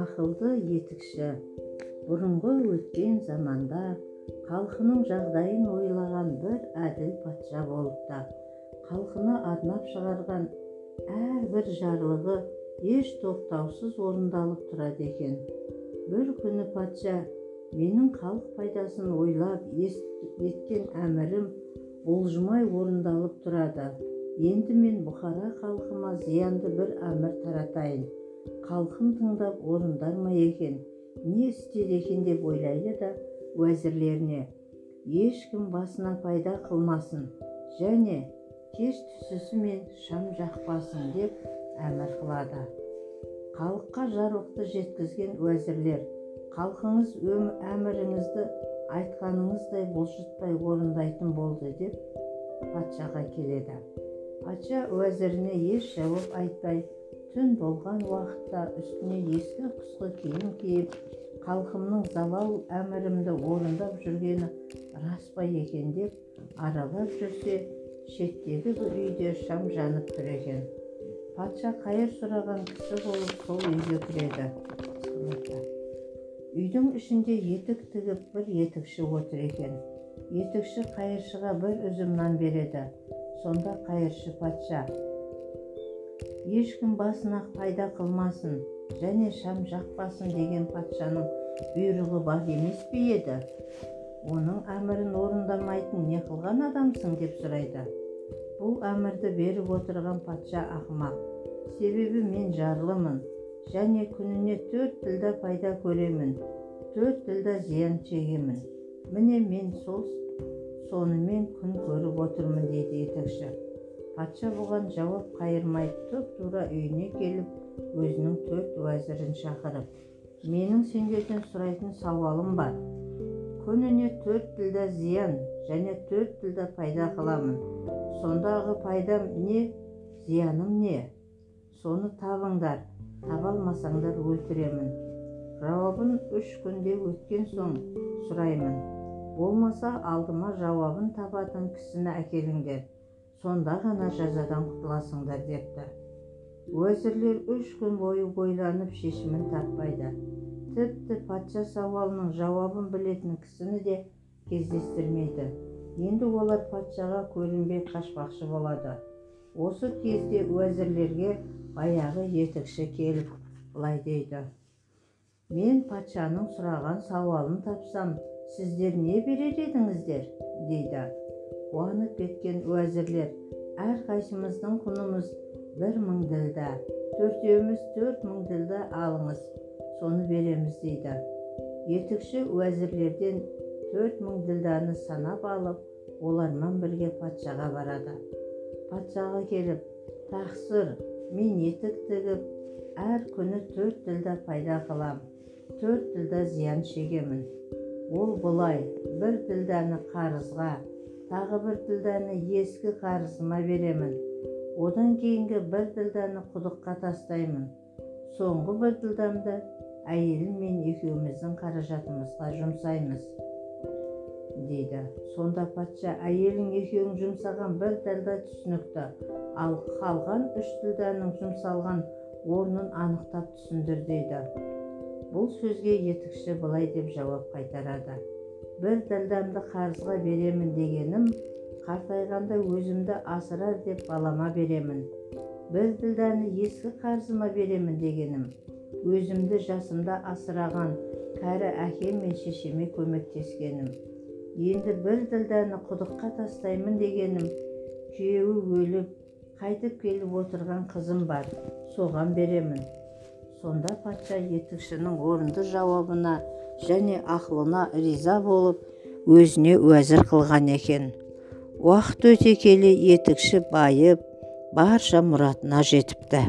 ақылды етікші. Бұрынғы өткен заманда халқының жағдайын ойлаған бір әділ патша болыпты халқына арнап шығарған әрбір жарлығы еш тоқтаусыз орындалып тұрады екен. Бір күні патша менің халық пайдасын ойлап еткен әмірім бұлжымай орындалып тұрады. Енді мен бұхара халқыма зиянды бір әмір таратайын. Халқым тыңдап орындар ма екен? Не істер екен деп ойлайды да уәзірлеріне ешкім басына пайда қылмасын және кеш түсісімен шам жақпасын деп әмір қылады. Халыққа жарлықты жеткізген уәзірлер халқыңыз әміріңізді айтқаныңыздай бұлжытпай орындайтын болды деп патшаға келеді. Патша уәзіріне еш жауап айтпай түн болған уақытта үстіне ескі құсқы киім киіп халқымның залал әмірімді орындап жүргені рас па екен деп аралап жүрсе шеттегі бір үйде шам жанып тұр екен патша қайыр сұраған кісі болып сол үйге кіреді. Үйдің ішінде етік тігіп бір етікші отыр екен. Етікші қайыршыға бір үзім нан береді. Сонда қайыршы патша ешкім басына пайда қылмасын және шам жақпасын деген патшаның бұйрығы бар емес пе еді? Оның әмірін орындамайтын не қылған адамсың? деп сұрайды. Бұл әмірді беріп отырған патша ақымақ себебі мен жарлымын және күніне төрт тілда пайда көремін төрт тілда зиян шегемін. Міне мен сол сонымен күн көріп отырмын дейді етікші патша бұған жауап қайырмай тұп тура үйіне келіп өзінің төрт уәзірін шақырып менің сендерден сұрайтын сауалым бар. Күніне төрт тілда зиян және төрт тілда пайда қыламын. Сондағы пайдам не? Зияным не? Соны табыңдар таба алмасаңдар өлтіремін. Жауабын үш күнде өткен соң сұраймын. Болмаса алдыма жауабын табатын кісіні әкеліңдер. Сонда ғана жазадан құтыласыңдар депті. Уәзірлер үш күн бойы ойланып шешімін таппайды. Тіпті патша сауалының жауабын білетін кісіні де кездестірмейді. Енді олар патшаға көрінбей қашпақшы болады. Осы кезде уәзірлерге баяғы етікші келіп былай дейді. Мен патшаның сұраған сауалын тапсам сіздер не берер едіңіздер? дейді. Қуанып кеткен уәзірлер әрқайсымыздың құнымыз бір мың ділда төртеуміз төрт мың ділда алыңыз соны береміз дейді. Етікші уәзірлерден төрт мың ділданы санап алып олармен бірге патшаға барады. Патшаға келіп тақсыр мен етік тігіп әр күні төрт тілда пайда қылам төрт тілда зиян шегемін. Ол бұлай бір тілданы қарызға тағы бір ділдәні ескі қарызыма беремін. Одан кейінгі бір ділдәні құдыққа тастаймын. Соңғы бір ділдамды әйелім мен екеуміздің қаражатымызға жұмсаймыз. Дейді. Сонда патша әйелің екеуің жұмсаған бір ділда түсінікті. Ал қалған үш ділданың жұмсалған орнын анықтап түсіндір дейді. Бұл сөзге етікші былай деп жауап қайтарады. Бір ділдамды қарызға беремін дегенім қартайғанда өзімді асырар деп балама беремін. Бір ділданы ескі қарызыма беремін дегенім өзімді жасымда асыраған кәрі әкем мен шешеме көмектескенім. Енді бір ділданы құдыққа тастаймын дегенім күйеуі өліп қайтып келіп отырған қызым бар соған беремін. Сонда патша етікшінің орынды жауабына және ақылына риза болып өзіне уәзір қылған екен. Уақыт өте келе етікші байып барша мұратына жетіпті.